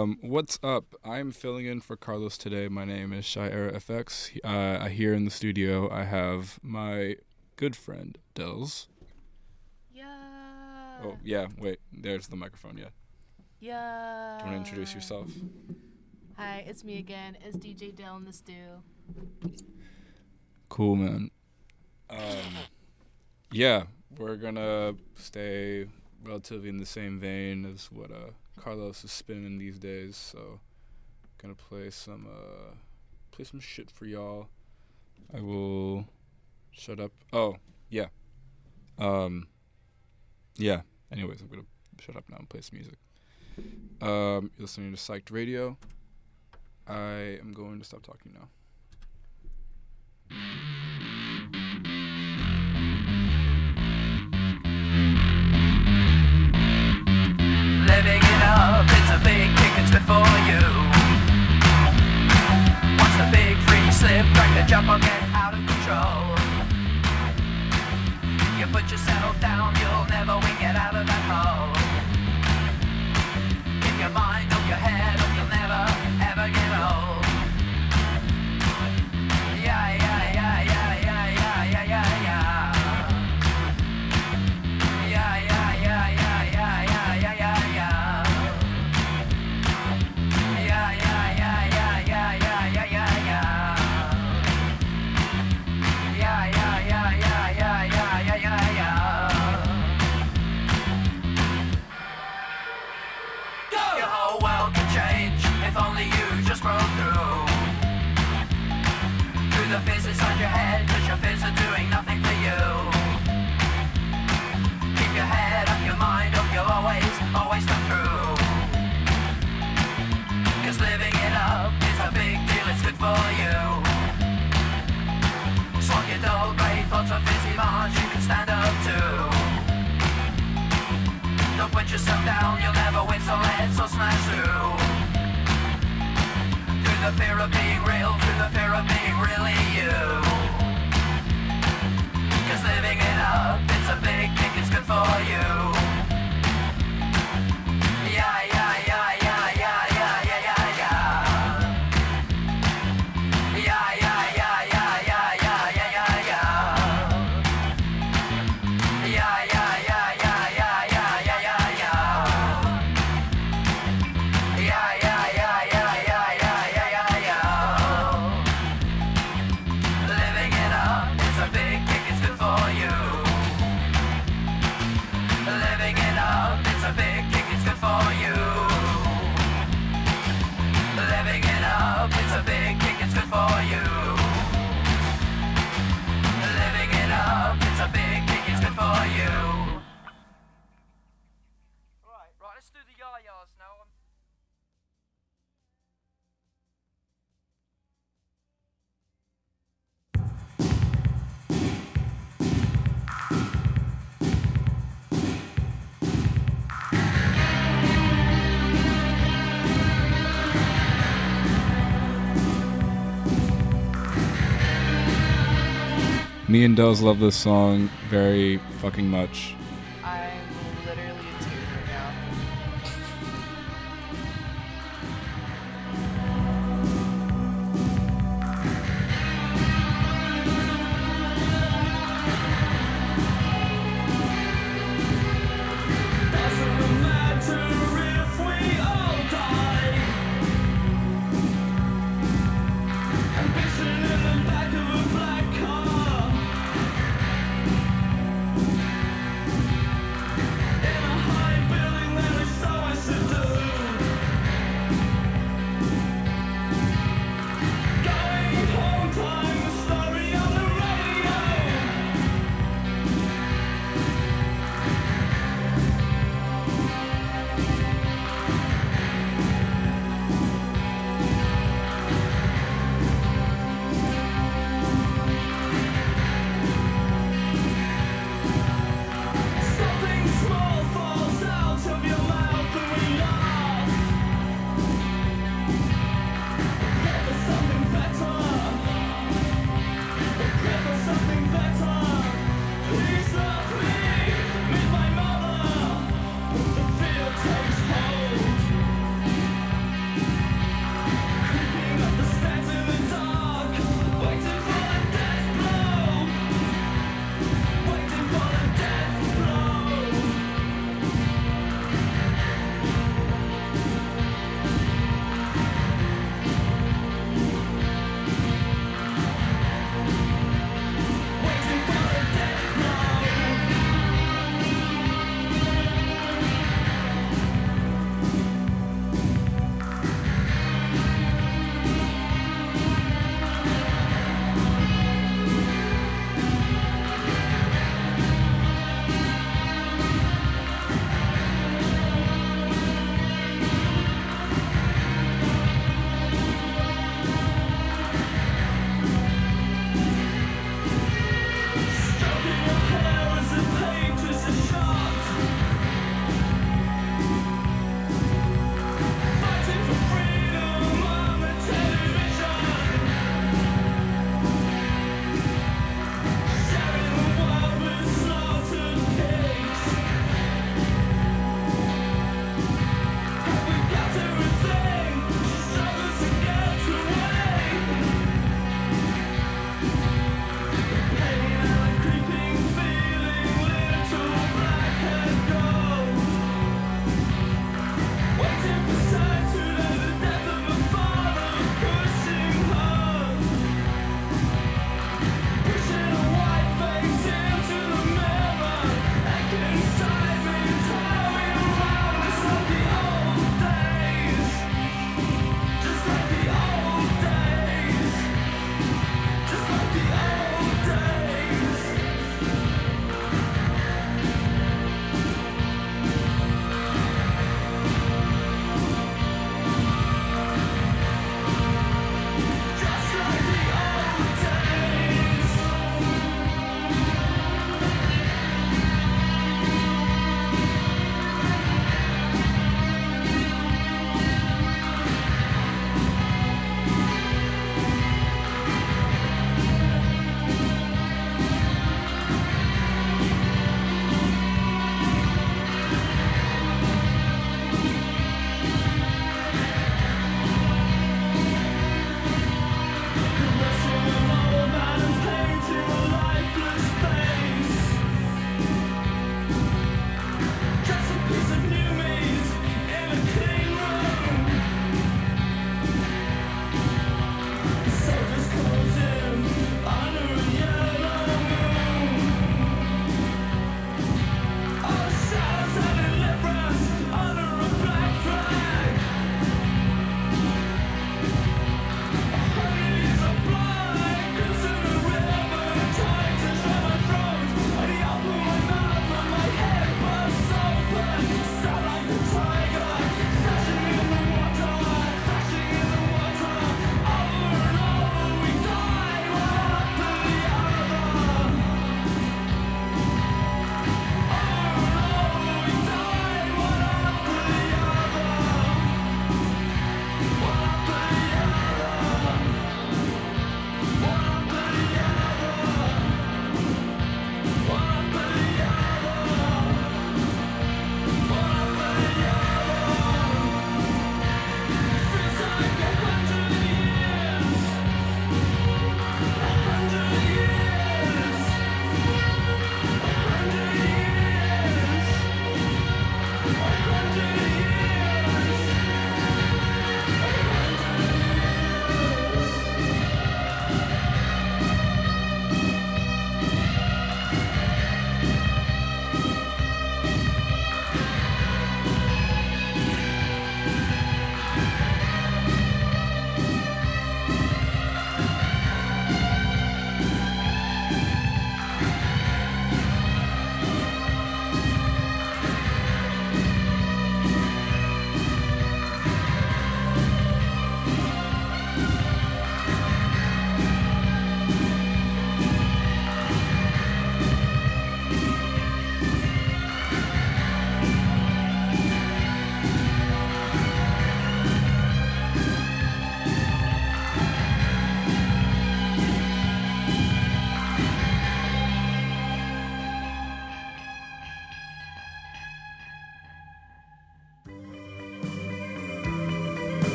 Um, what's up? I'm filling in for Carlos today. My name is Shy Era FX. Uh, here in the studio, I have my good friend Dels. Yeah. Oh yeah, wait. There's the microphone. Yeah. Yeah. Do you want to introduce yourself? Hi, it's me again. It's DJ Dell in the stew. Cool, man. Um, yeah, we're gonna stay relatively in the same vein as what uh, Carlos is spinning these days. So, gonna play some uh, play some shit for y'all. I will shut up. Oh, yeah. Um, yeah. Anyways, I'm gonna shut up now and play some music. Um, you're listening to Psyched Radio. I am going to stop talking now. Living up, it's a big kick, it's good for you. Watch the big free slip, break the jump or get out of control. You put yourself down, you'll never win, get out of that hole. Keep your mind 'cause you. Keep your head up, your mind up, you'll always, always come through. Cause living it up is a big deal, it's good for you. Your thoughts for fizzy bars you can stand up to. Don't put yourself down, you'll never win, so let's smash through. Through the fear of being real, through the fear of being really for you. Me and Dels love this song very fucking much.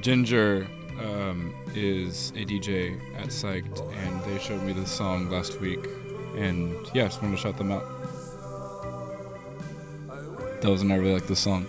Ginger um, is a DJ at Psyched, and they showed me this song last week, and yeah, I just wanted to shout them out. Those and I really like this song.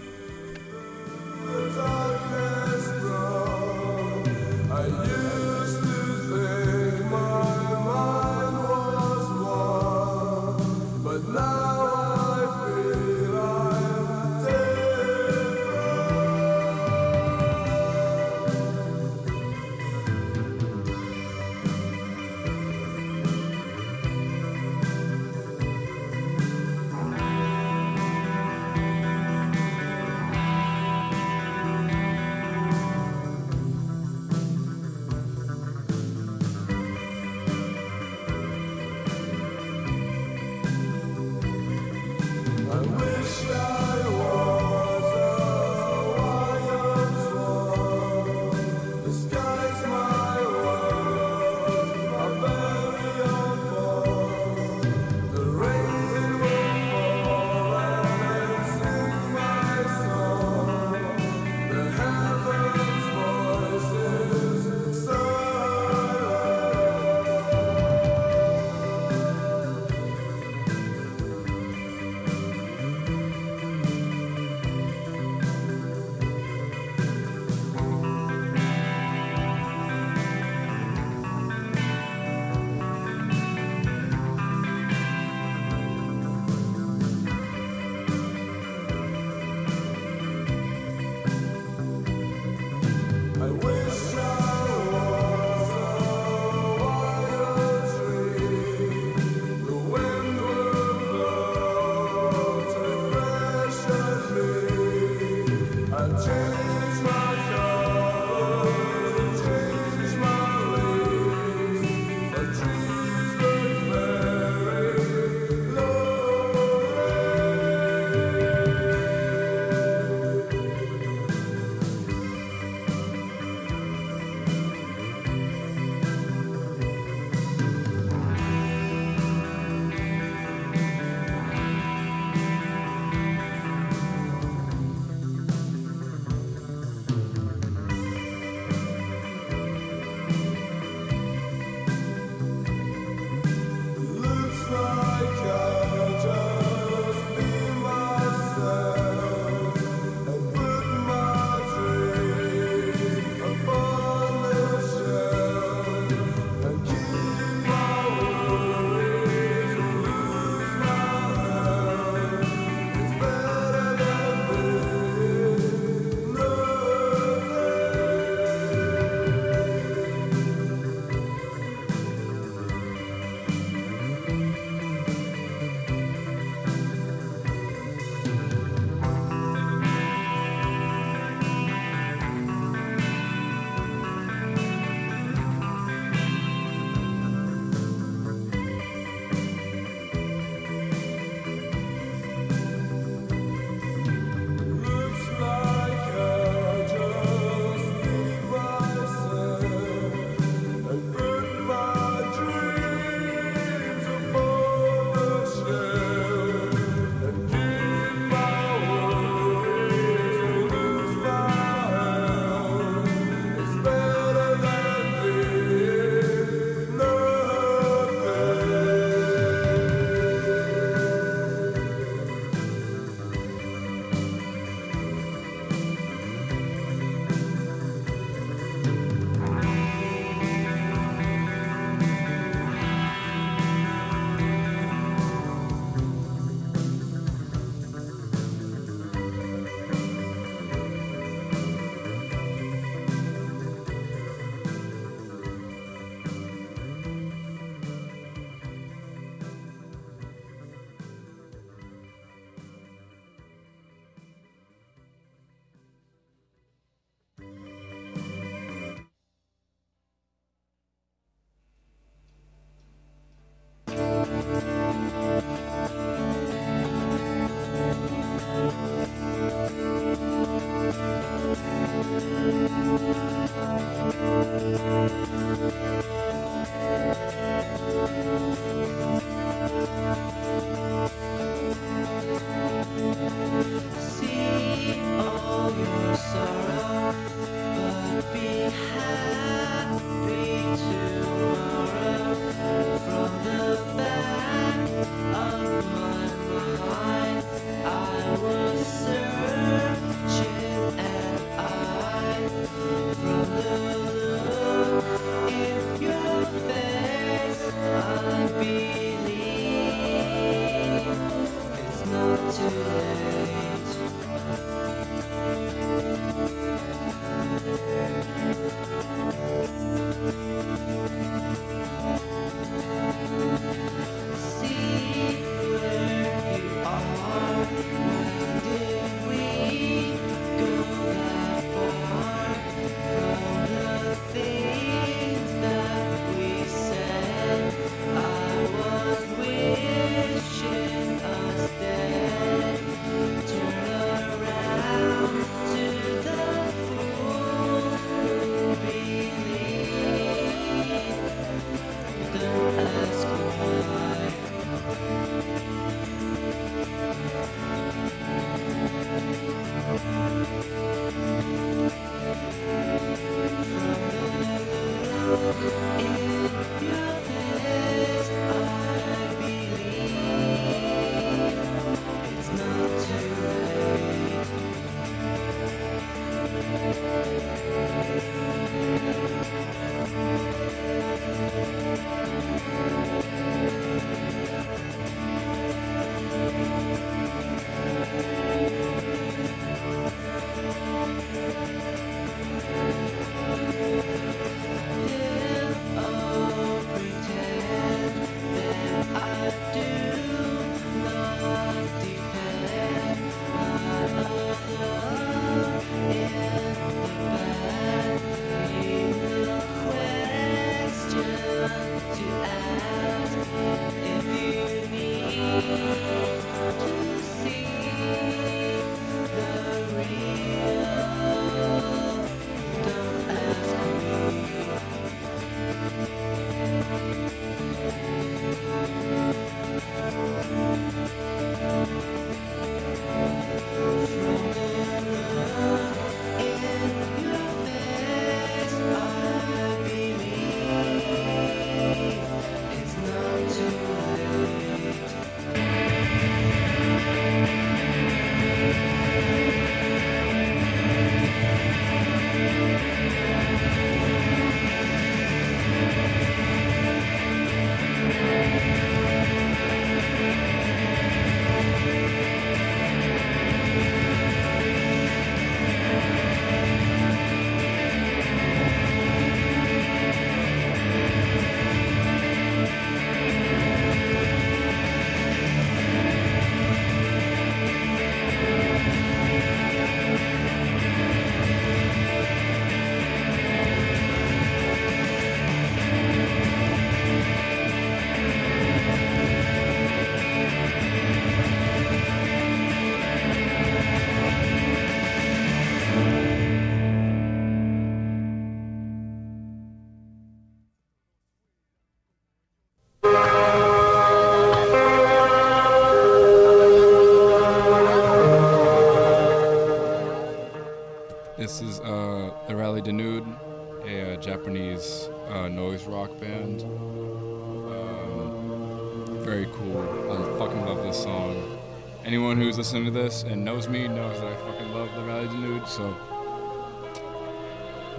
Who's listening to this and knows me knows that I fucking love the Rally Denude. So,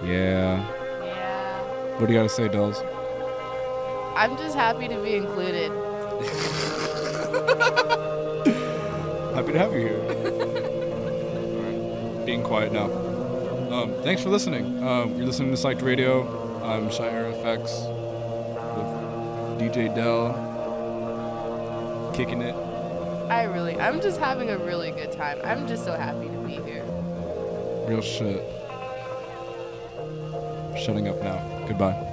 yeah. Yeah. What do you gotta say, Dolls? I'm just happy to be included. Happy to have you here. Being quiet now. Um, thanks for listening. Um, you're listening to Psyched Radio. I'm Shire FX with DJ Dell. Kicking it. I'm just having a really good time. I'm just so happy to be here. Real shit. Shutting up now. Goodbye.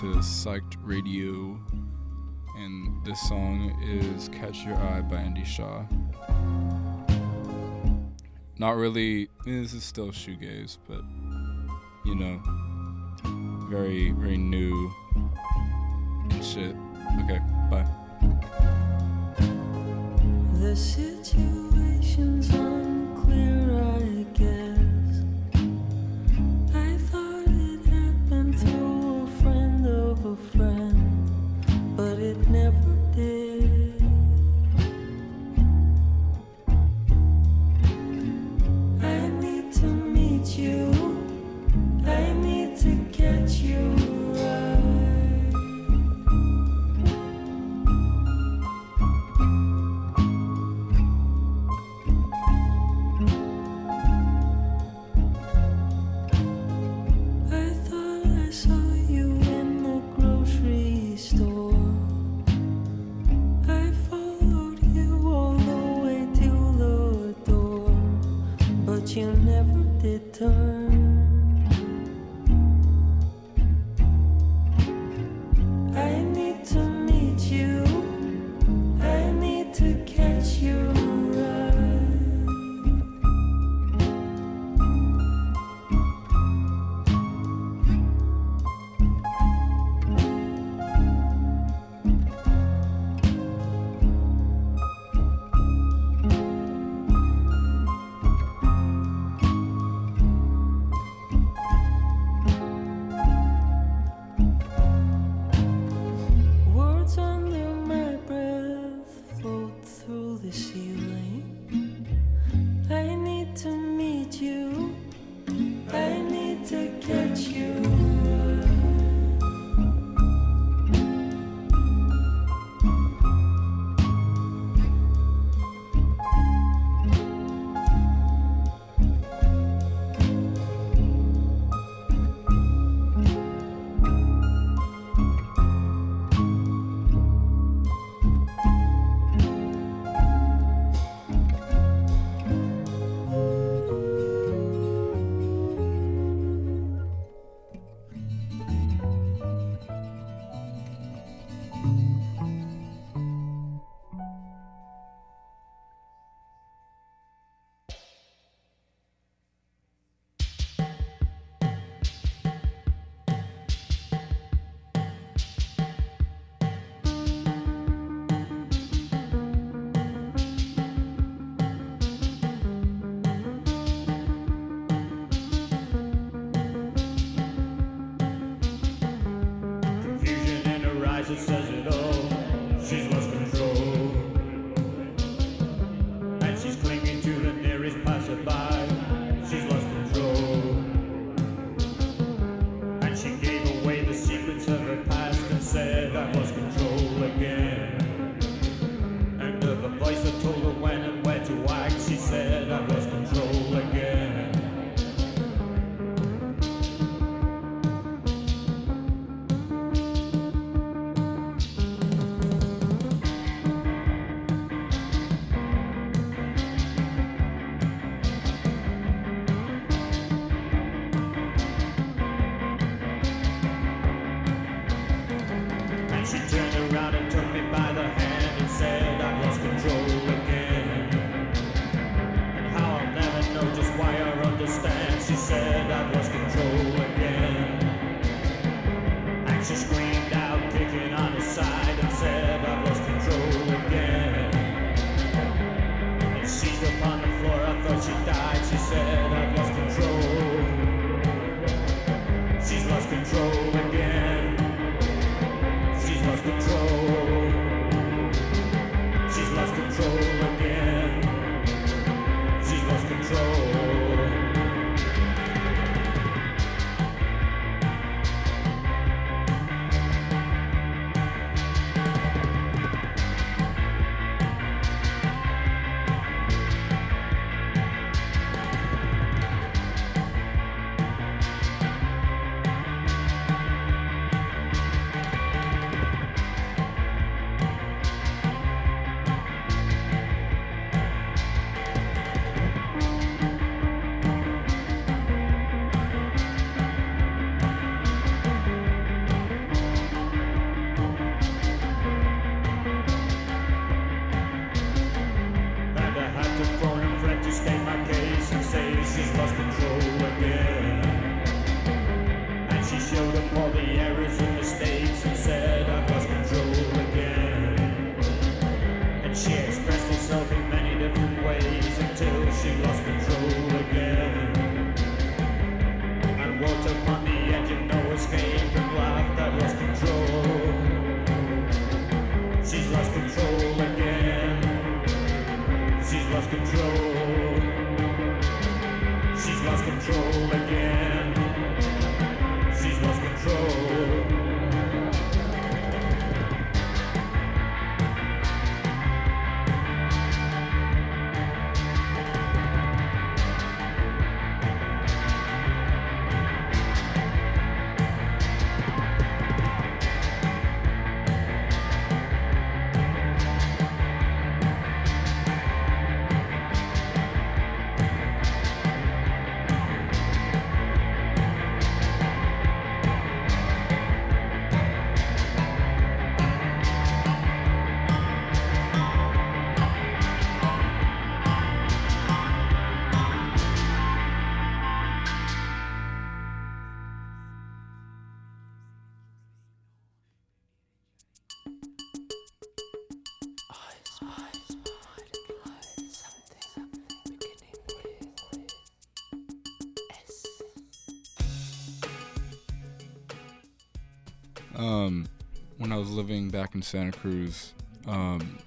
to Psyched Radio, and this song is Catch Your Eye by Andy Shaw. Not really, this is still shoegaze, but you know, very, very new time. Living back in Santa Cruz, um,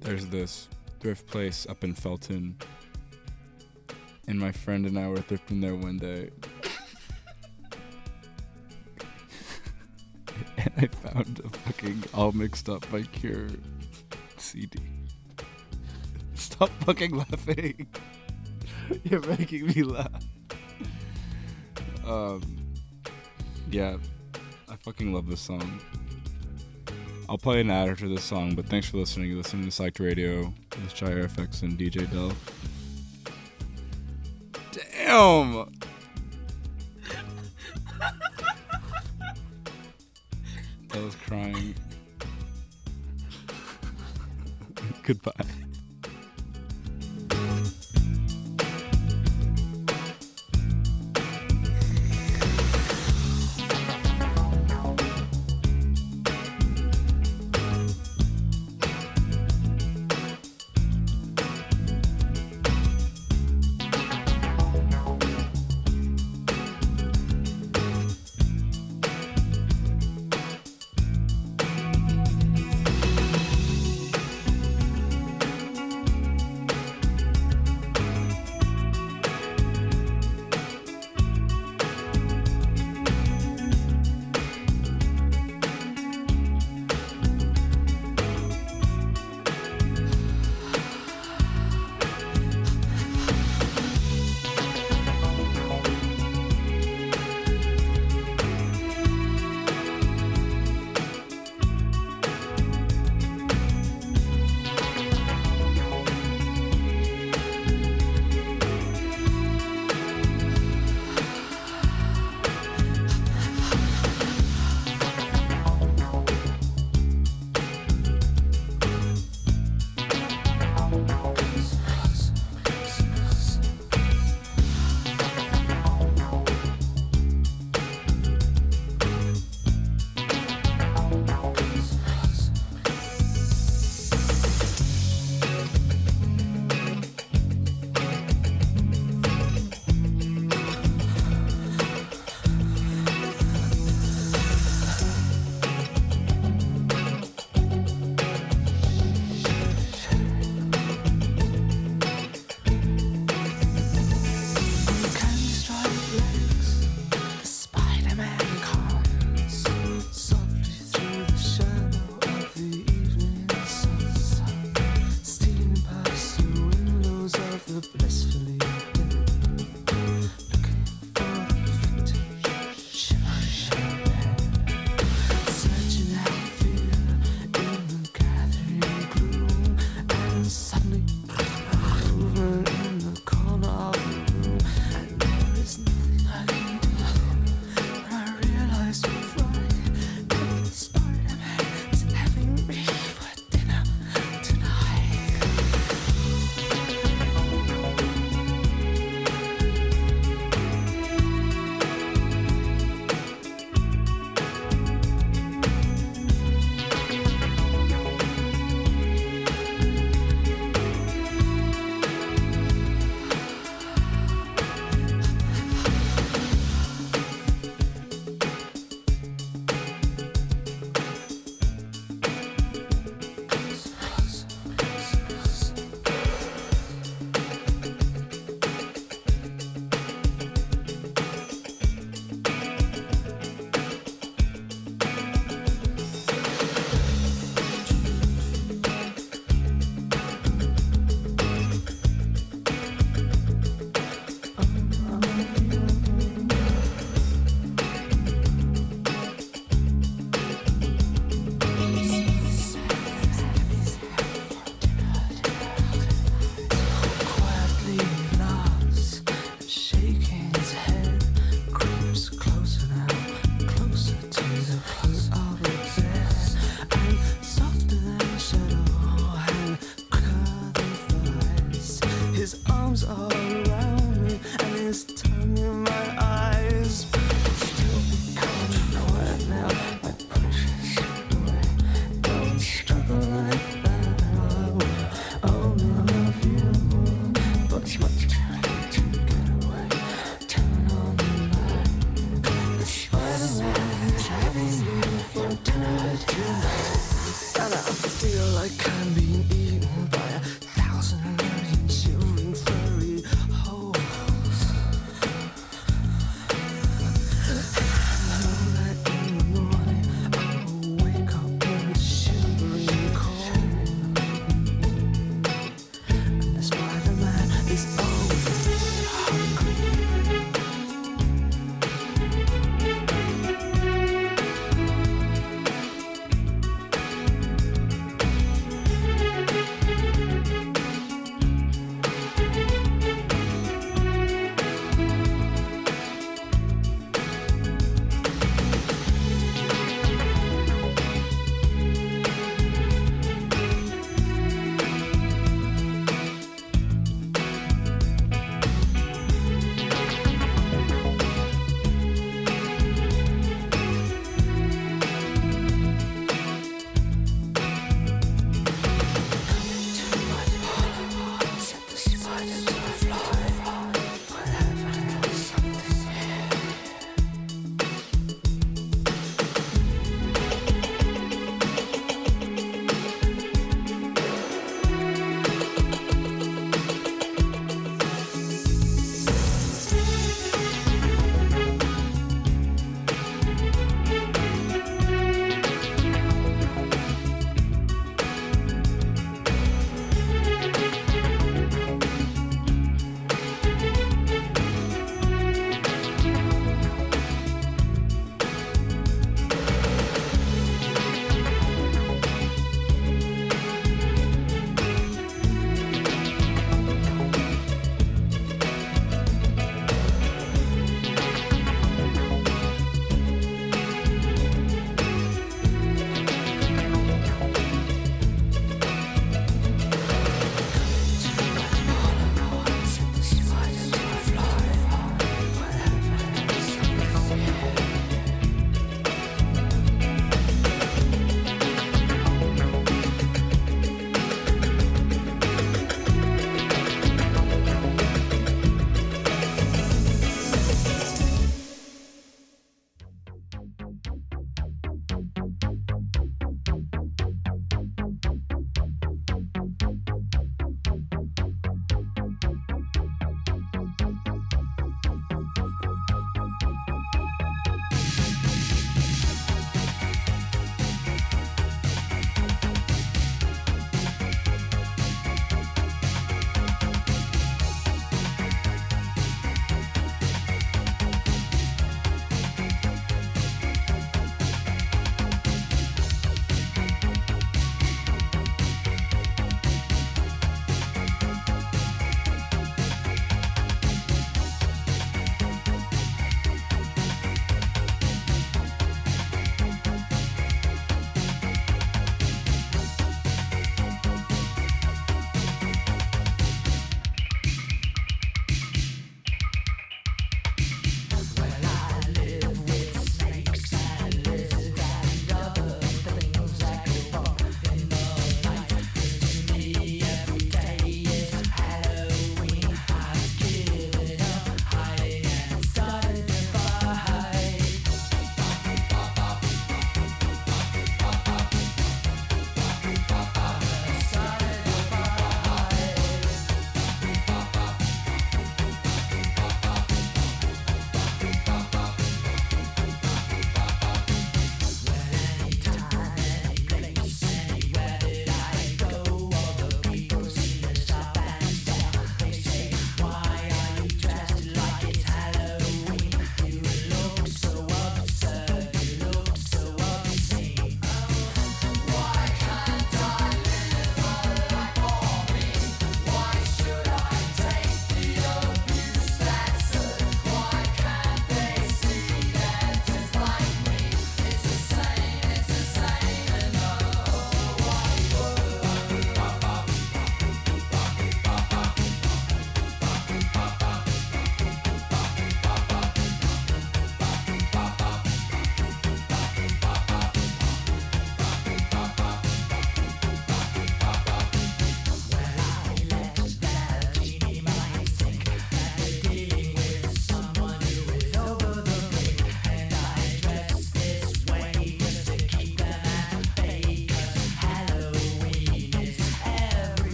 there's this thrift place up in Felton, and my friend and I were thrifting there one day. and I found a fucking all mixed up by Cure CD. Stop fucking laughing. You're making me laugh. Um, yeah, I fucking love this song. I'll play an ad after this song, but thanks for listening. You're listening to Psyched Radio with Gyre FX and DJ Dell. Damn! I was crying. Goodbye.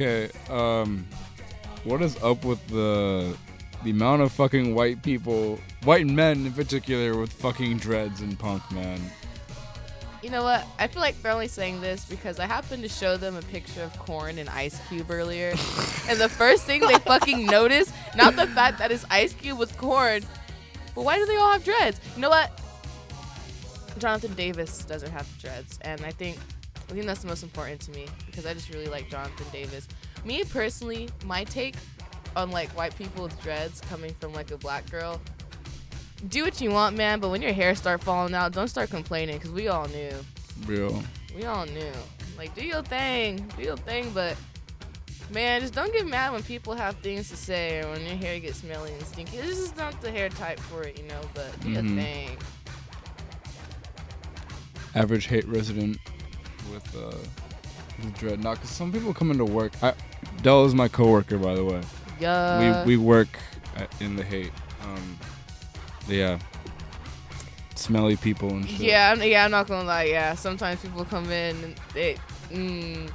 Okay, um, what is up with the the amount of fucking white people, white men in particular, with fucking dreads and punk, man? You know what? I feel like they're only saying this because I happened to show them a picture of Korn and Ice Cube earlier, and the first thing they fucking notice, not the fact that it's Ice Cube with Korn, but why do they all have dreads? You know what? Jonathan Davis doesn't have dreads, and I think I think that's the most important to me because I just really like Jonathan Davis. Me personally, my take on like white people with dreads coming from like a black girl. Do what you want, man, but when your hair start falling out, don't start complaining because we all knew. Real. We all knew. Like, do your thing, do your thing, but man, just don't get mad when people have things to say or when your hair gets smelly and stinky. This is not the hair type for it, you know. But do your Mhm. thing. Average hate resident with uh with dread. Not because some people come into work. I, Dell is my coworker, by the way. Yeah. we we work at, in the hate. Um, yeah. Smelly people and shit. yeah, I'm, yeah, I'm not gonna lie. Yeah, sometimes people come in and they, mm,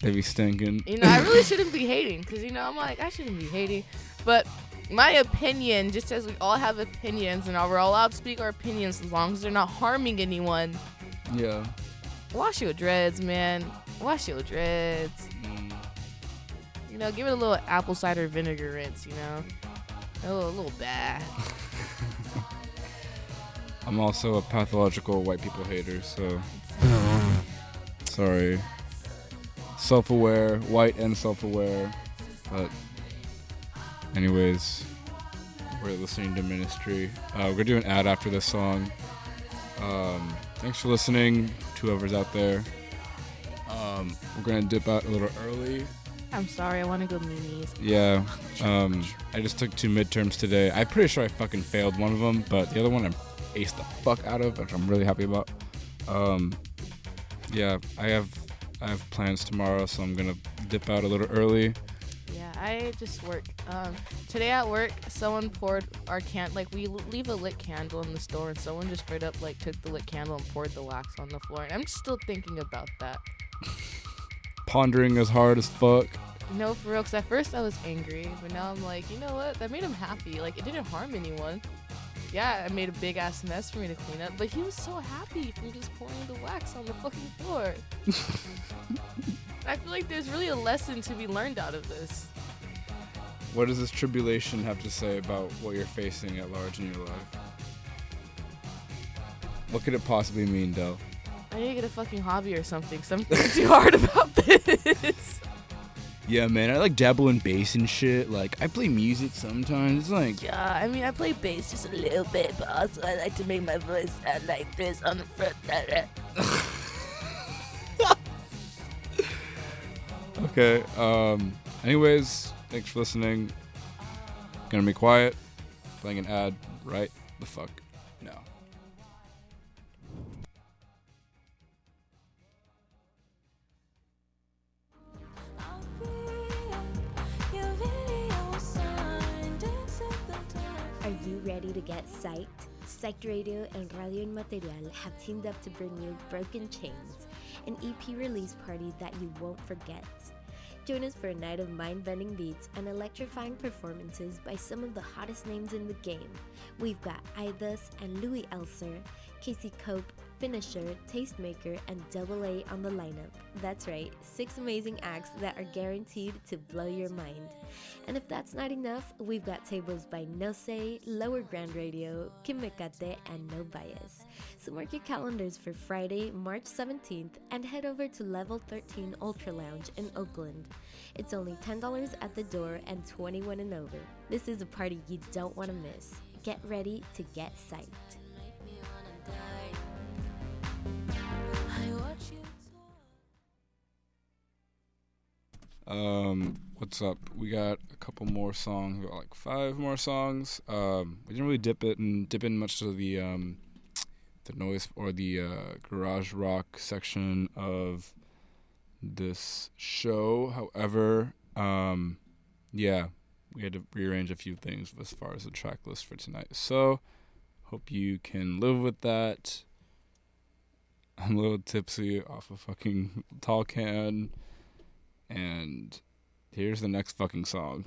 They be stinking. you know, I really shouldn't be hating because you know I'm like I shouldn't be hating, but my opinion, just as we all have opinions and we're all allowed to speak our opinions as long as they're not harming anyone. Yeah. Wash your dreads, man. Wash your dreads. You know, give it a little apple cider vinegar rinse. You know, a little, a little bath. I'm also a pathological white people hater, so sorry. Self-aware, white and self-aware, but anyways, we're listening to Ministry. Uh, we're gonna do an ad after this song. Um, thanks for listening, to whoever's out there. Um, we're gonna dip out a little early. I'm sorry, I want to go meanies. Yeah. Um, I just took two midterms today. I'm pretty sure I fucking failed one of them, but the other one I aced the fuck out of, which I'm really happy about. Um, yeah, I have I have plans tomorrow, so I'm gonna dip out a little early. Yeah, I just work. Um, today at work, someone poured our can like we l- leave a lit candle in the store, and someone just straight up like took the lit candle and poured the wax on the floor. And I'm still thinking about that. Pondering as hard as fuck. No, for real. Cause at first I was angry, but now I'm like, you know what? That made him happy. Like it didn't harm anyone. Yeah, I made a big ass mess for me to clean up, but he was so happy from just pouring the wax on the fucking floor. I feel like there's really a lesson to be learned out of this. What does this tribulation have to say about what you're facing at large in your life? What could it possibly mean, Dell? I need to get a fucking hobby or something. Cause I'm too hard about this. Yeah, man, I like dabble in bass and shit. Like, I play music sometimes. It's like, Yeah, I mean, I play bass just a little bit, but also I like to make my voice sound like this on the front. Okay. Um. Anyways, thanks for listening. Gonna be quiet. Playing an ad right the fuck now. Are you ready to get psyched? Psyched Radio and Radio Inmaterial have teamed up to bring you Broken Chains, an EP release party that you won't forget. Join us for a night of mind bending beats and electrifying performances by some of the hottest names in the game. We've got Idas and Louis Elser, Casey Cope, Finisher, Tastemaker, and Double A on the lineup. That's right, six amazing acts that are guaranteed to blow your mind. And if that's not enough, we've got tables by No Lower Grand Radio, Kim Mekate, and No Bias. So mark your calendars for Friday, March 17th, and head over to Level 13 Ultra Lounge in Oakland. It's only $10 at the door and 21 and over. This is a party you don't want to miss. Get ready to get psyched. Um. What's up? We got a couple more songs. We got like five more songs. Um. We didn't really dip it and dip in much to the um, the noise or the uh, garage rock section of this show. However, um, yeah, we had to rearrange a few things as far as the track list for tonight. So, hope you can live with that. I'm a little tipsy off a fucking tall can. And here's the next fucking song.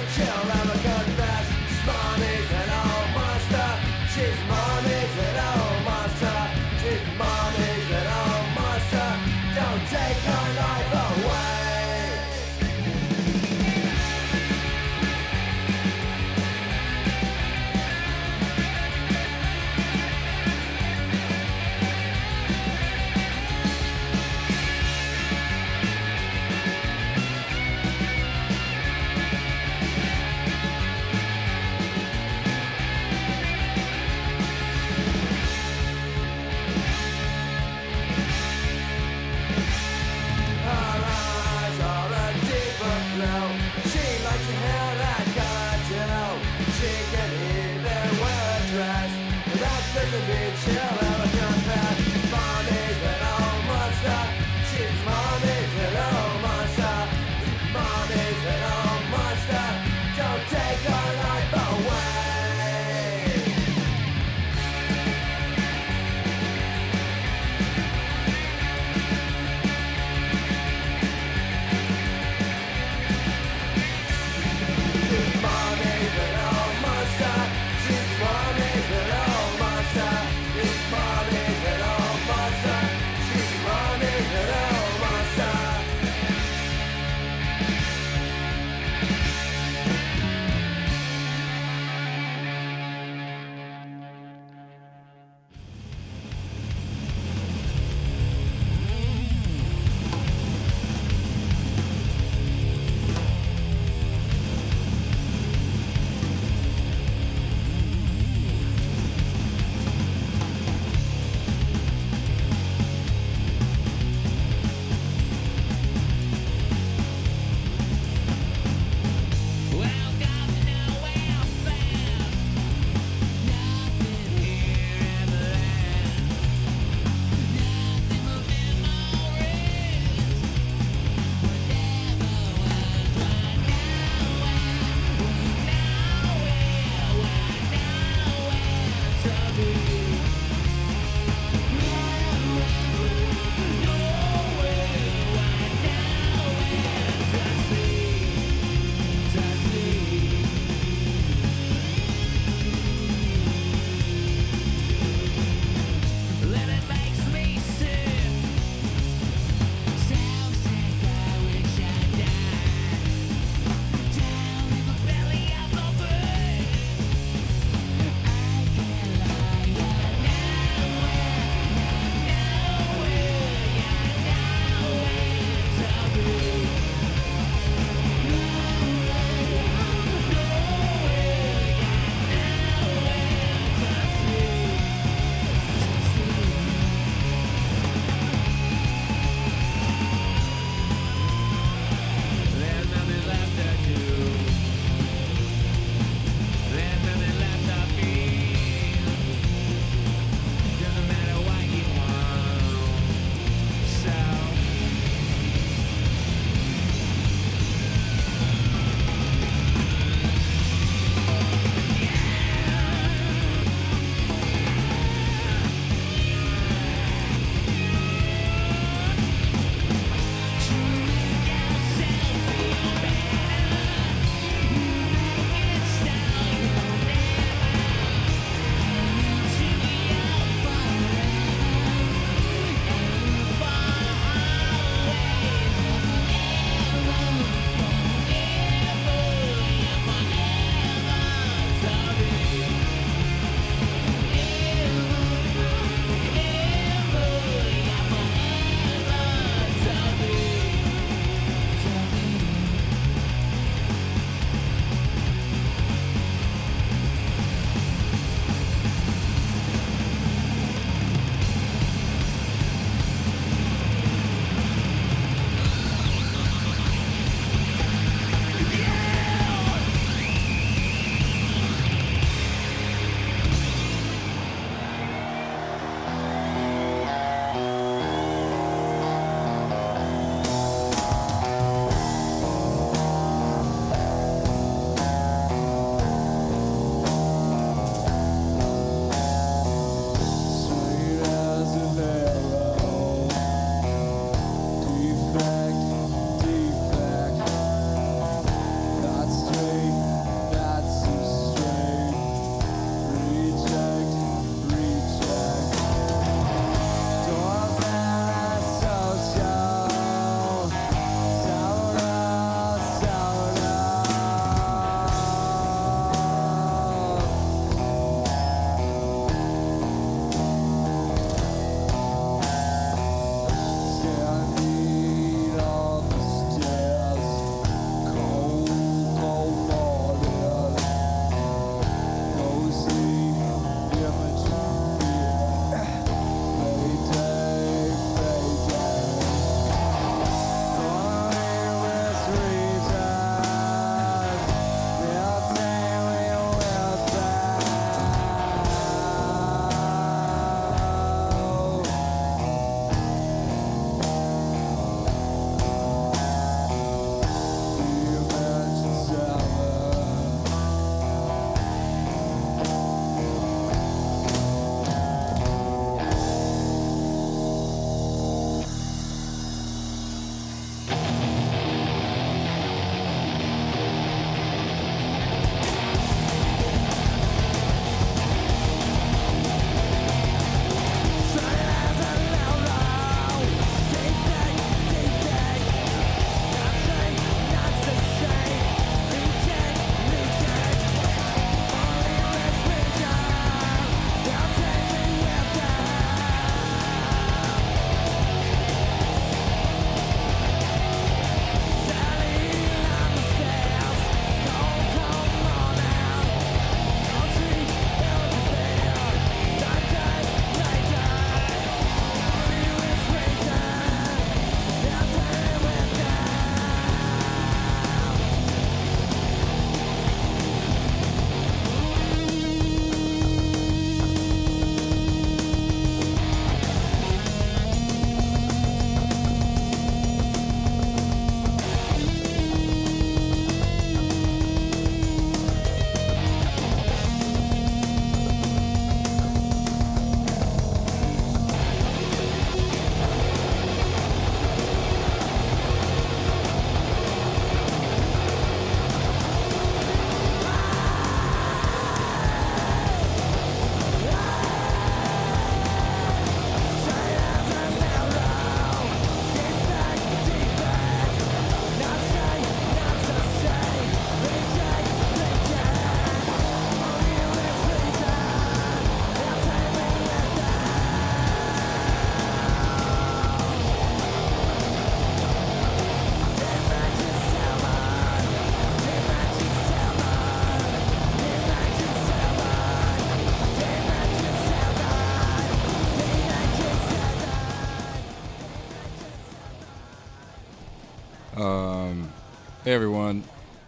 hey everyone,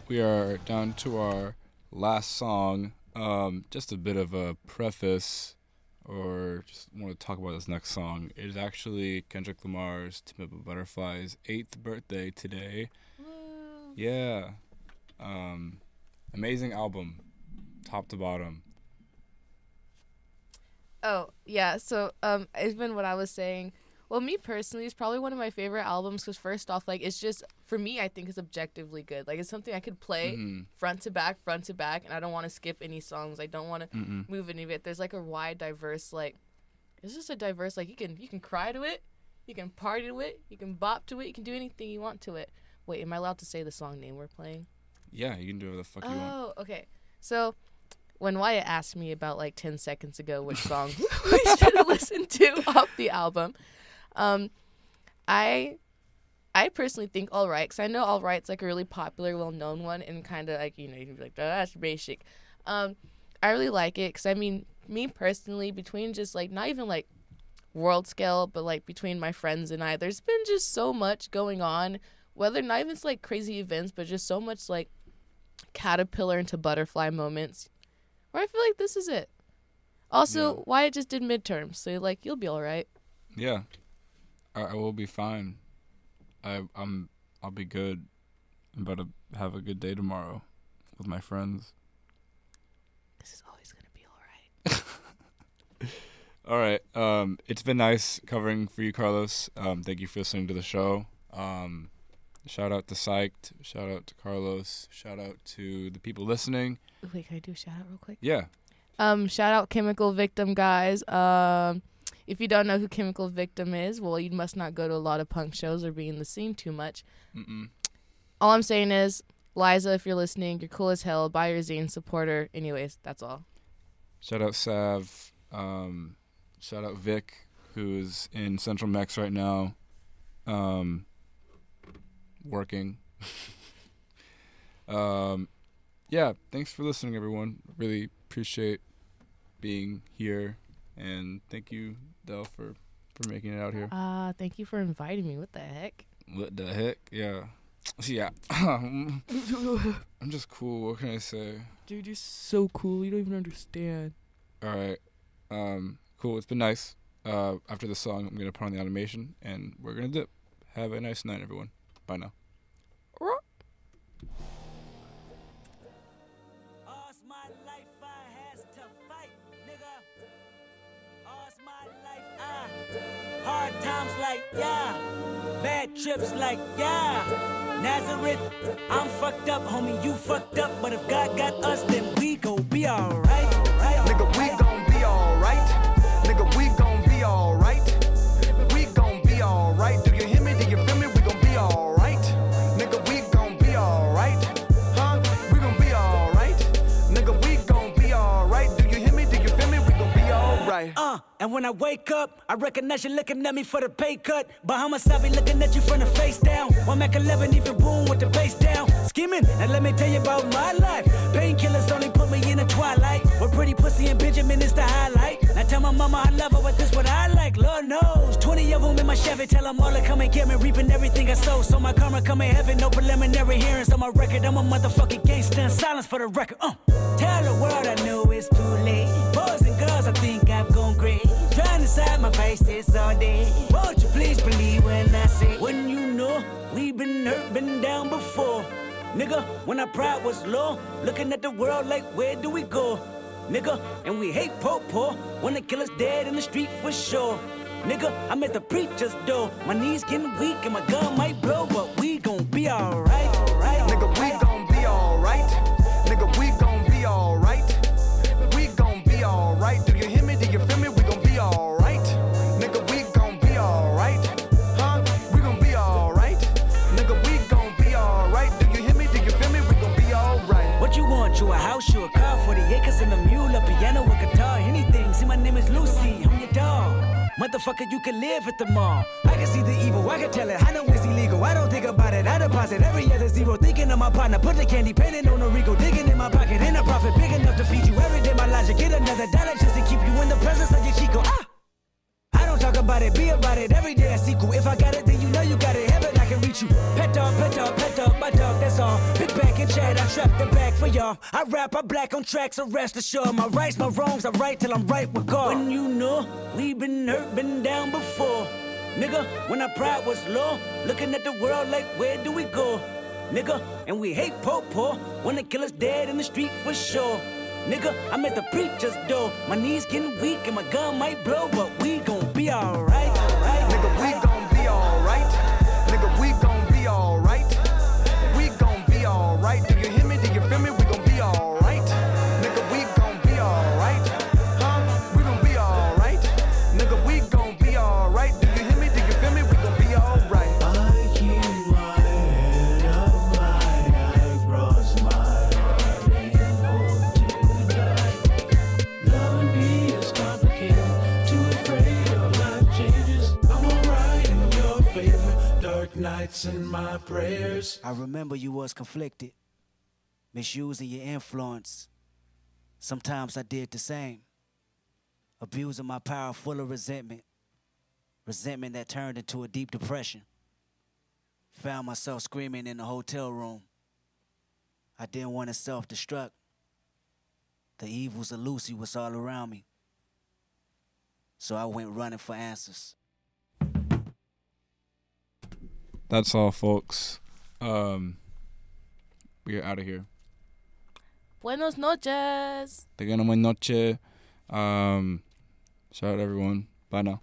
we are down to our last song. Um, just a bit of a preface, or just want to talk about this next song. It is actually Kendrick Lamar's "To Pimp a Butterfly's eighth birthday today. Yeah, um, amazing album, top to bottom. Oh yeah, so um, it's been what I was saying. Well, me personally, it's probably one of my favorite albums because first off, like it's just for me, I think it's objectively good. Like it's something I could play Mhm. front to back, front to back, and I don't want to skip any songs. I don't want to move any of it. There's like a wide, diverse like. It's just a diverse like you can you can cry to it, you can party to it, you can bop to it, you can do anything you want to it. Wait, am I allowed to say the song name we're playing? Yeah, you can do whatever the fuck you want. Oh, okay. So when Wyatt asked me about like 10 seconds ago which song we should listen to off the album, um, I I personally think All Right, because I know All Right's like a really popular, well known one, and kind of like, you know, you can be like, "Oh, that's basic. Um, I really like it because I mean, me personally, between just like, not even like world scale, but like between my friends and I, there's been just so much going on, whether not even it's like crazy events, but just so much like caterpillar into butterfly moments where I feel like this is it. Also, Yeah. Wyatt just did midterms, so like you'll be all right. Yeah, I, I will be fine. I I'm I'll be good. I'm about to have a good day tomorrow with my friends. This is always gonna be all right. All right. Um, it's been nice covering for you, Carlos. Um, thank you for listening to the show. Um, shout out to Psyched. Shout out to Carlos. Shout out to the people listening. Wait, can I do a shout out real quick? Yeah. Um, shout out Chemical Victim guys. Um, if you don't know who Chemical Victim is, well, you must not go to a lot of punk shows or be in the scene too much. Mm-mm. All I'm saying is, Liza, if you're listening, you're cool as hell. Buy your zine, support her. Anyways, that's all. Shout out Sav. Um, shout out Vic, who's in Central Mex right now, um, working. um, yeah, thanks for listening, everyone. Really appreciate being here, and thank you, Del, for for making it out here. Uh, thank you for inviting me. What the heck? What the heck? Yeah, yeah. I'm just cool. What can I say? Dude, you're so cool. You don't even understand. All right. Um, cool. It's been nice. Uh, after the song, I'm gonna put on the animation, and we're gonna dip. Have a nice night, everyone. Bye now. Yeah, bad trips like yeah. Nazareth, I'm fucked up, homie, you fucked up. But if God got us, then we gon' be alright. Nigga, we gon' and when I wake up, I recognize you looking at me for the pay cut. Bahamas, I be looking at you from the face down. One Mac 11, even boom with the bass down. Skimming, and let me tell you about my life. Painkillers only put me in the twilight. With pretty pussy and Benjamin is the highlight. Now tell my mama I love her, but this what I like. Lord knows. 20 of them in my Chevy, tell them all to come and get me. Reaping everything I sow. So my karma come in heaven, no preliminary hearings on my record. I'm a motherfucking gangster silence for the record. Uh. Tell the world I know it's too late. Trying to side my all day. Won't you please believe when I say, when you know we've been hurt, been down before. Nigga, when our pride was low, looking at the world like, where do we go? Nigga, and we hate po po, wanna kill us dead in the street for sure. Nigga, I'm at the preacher's door. My knees getting weak and my gun might blow, but we gon' be alright. Motherfucker, you can live at the mall. I can see the evil, I can tell it. I know it's illegal. I don't think about it. I deposit every other zero. Thinking of my partner, put the candy painting on a Rico. Digging in my pocket, in a profit big enough to feed you every day. My logic, get another dollar just to keep you in the presence of your Chico. Ah! I don't talk about it, be about it. Every day I sequel. If I got it, then you know you got it. Heaven, I can reach you. Pet dog, pet dog. Got the back for y'all. I rap, I black on tracks, so rest assured. My rights, my wrongs, I right till I'm right with God. When you know, we been hurt, been down before. Nigga, when our pride was low, looking at the world like, where do we go? Nigga, and we hate po po, wanna kill us dead in the street for sure. Nigga, I'm at the preacher's door. My knees getting weak and my gun might blow, but we gon' be alright. Dark my prayers. I remember you was conflicted, misusing your influence. Sometimes I did the same, abusing my power full of resentment, resentment that turned into a deep depression. Found myself screaming in the hotel room. I didn't want to self destruct. The evils of Lucy was all around me. So I went running for answers. That's all, folks. Um, we are out of here. Buenos noches. Tengan buena noche. Um, shout out everyone. Bye now.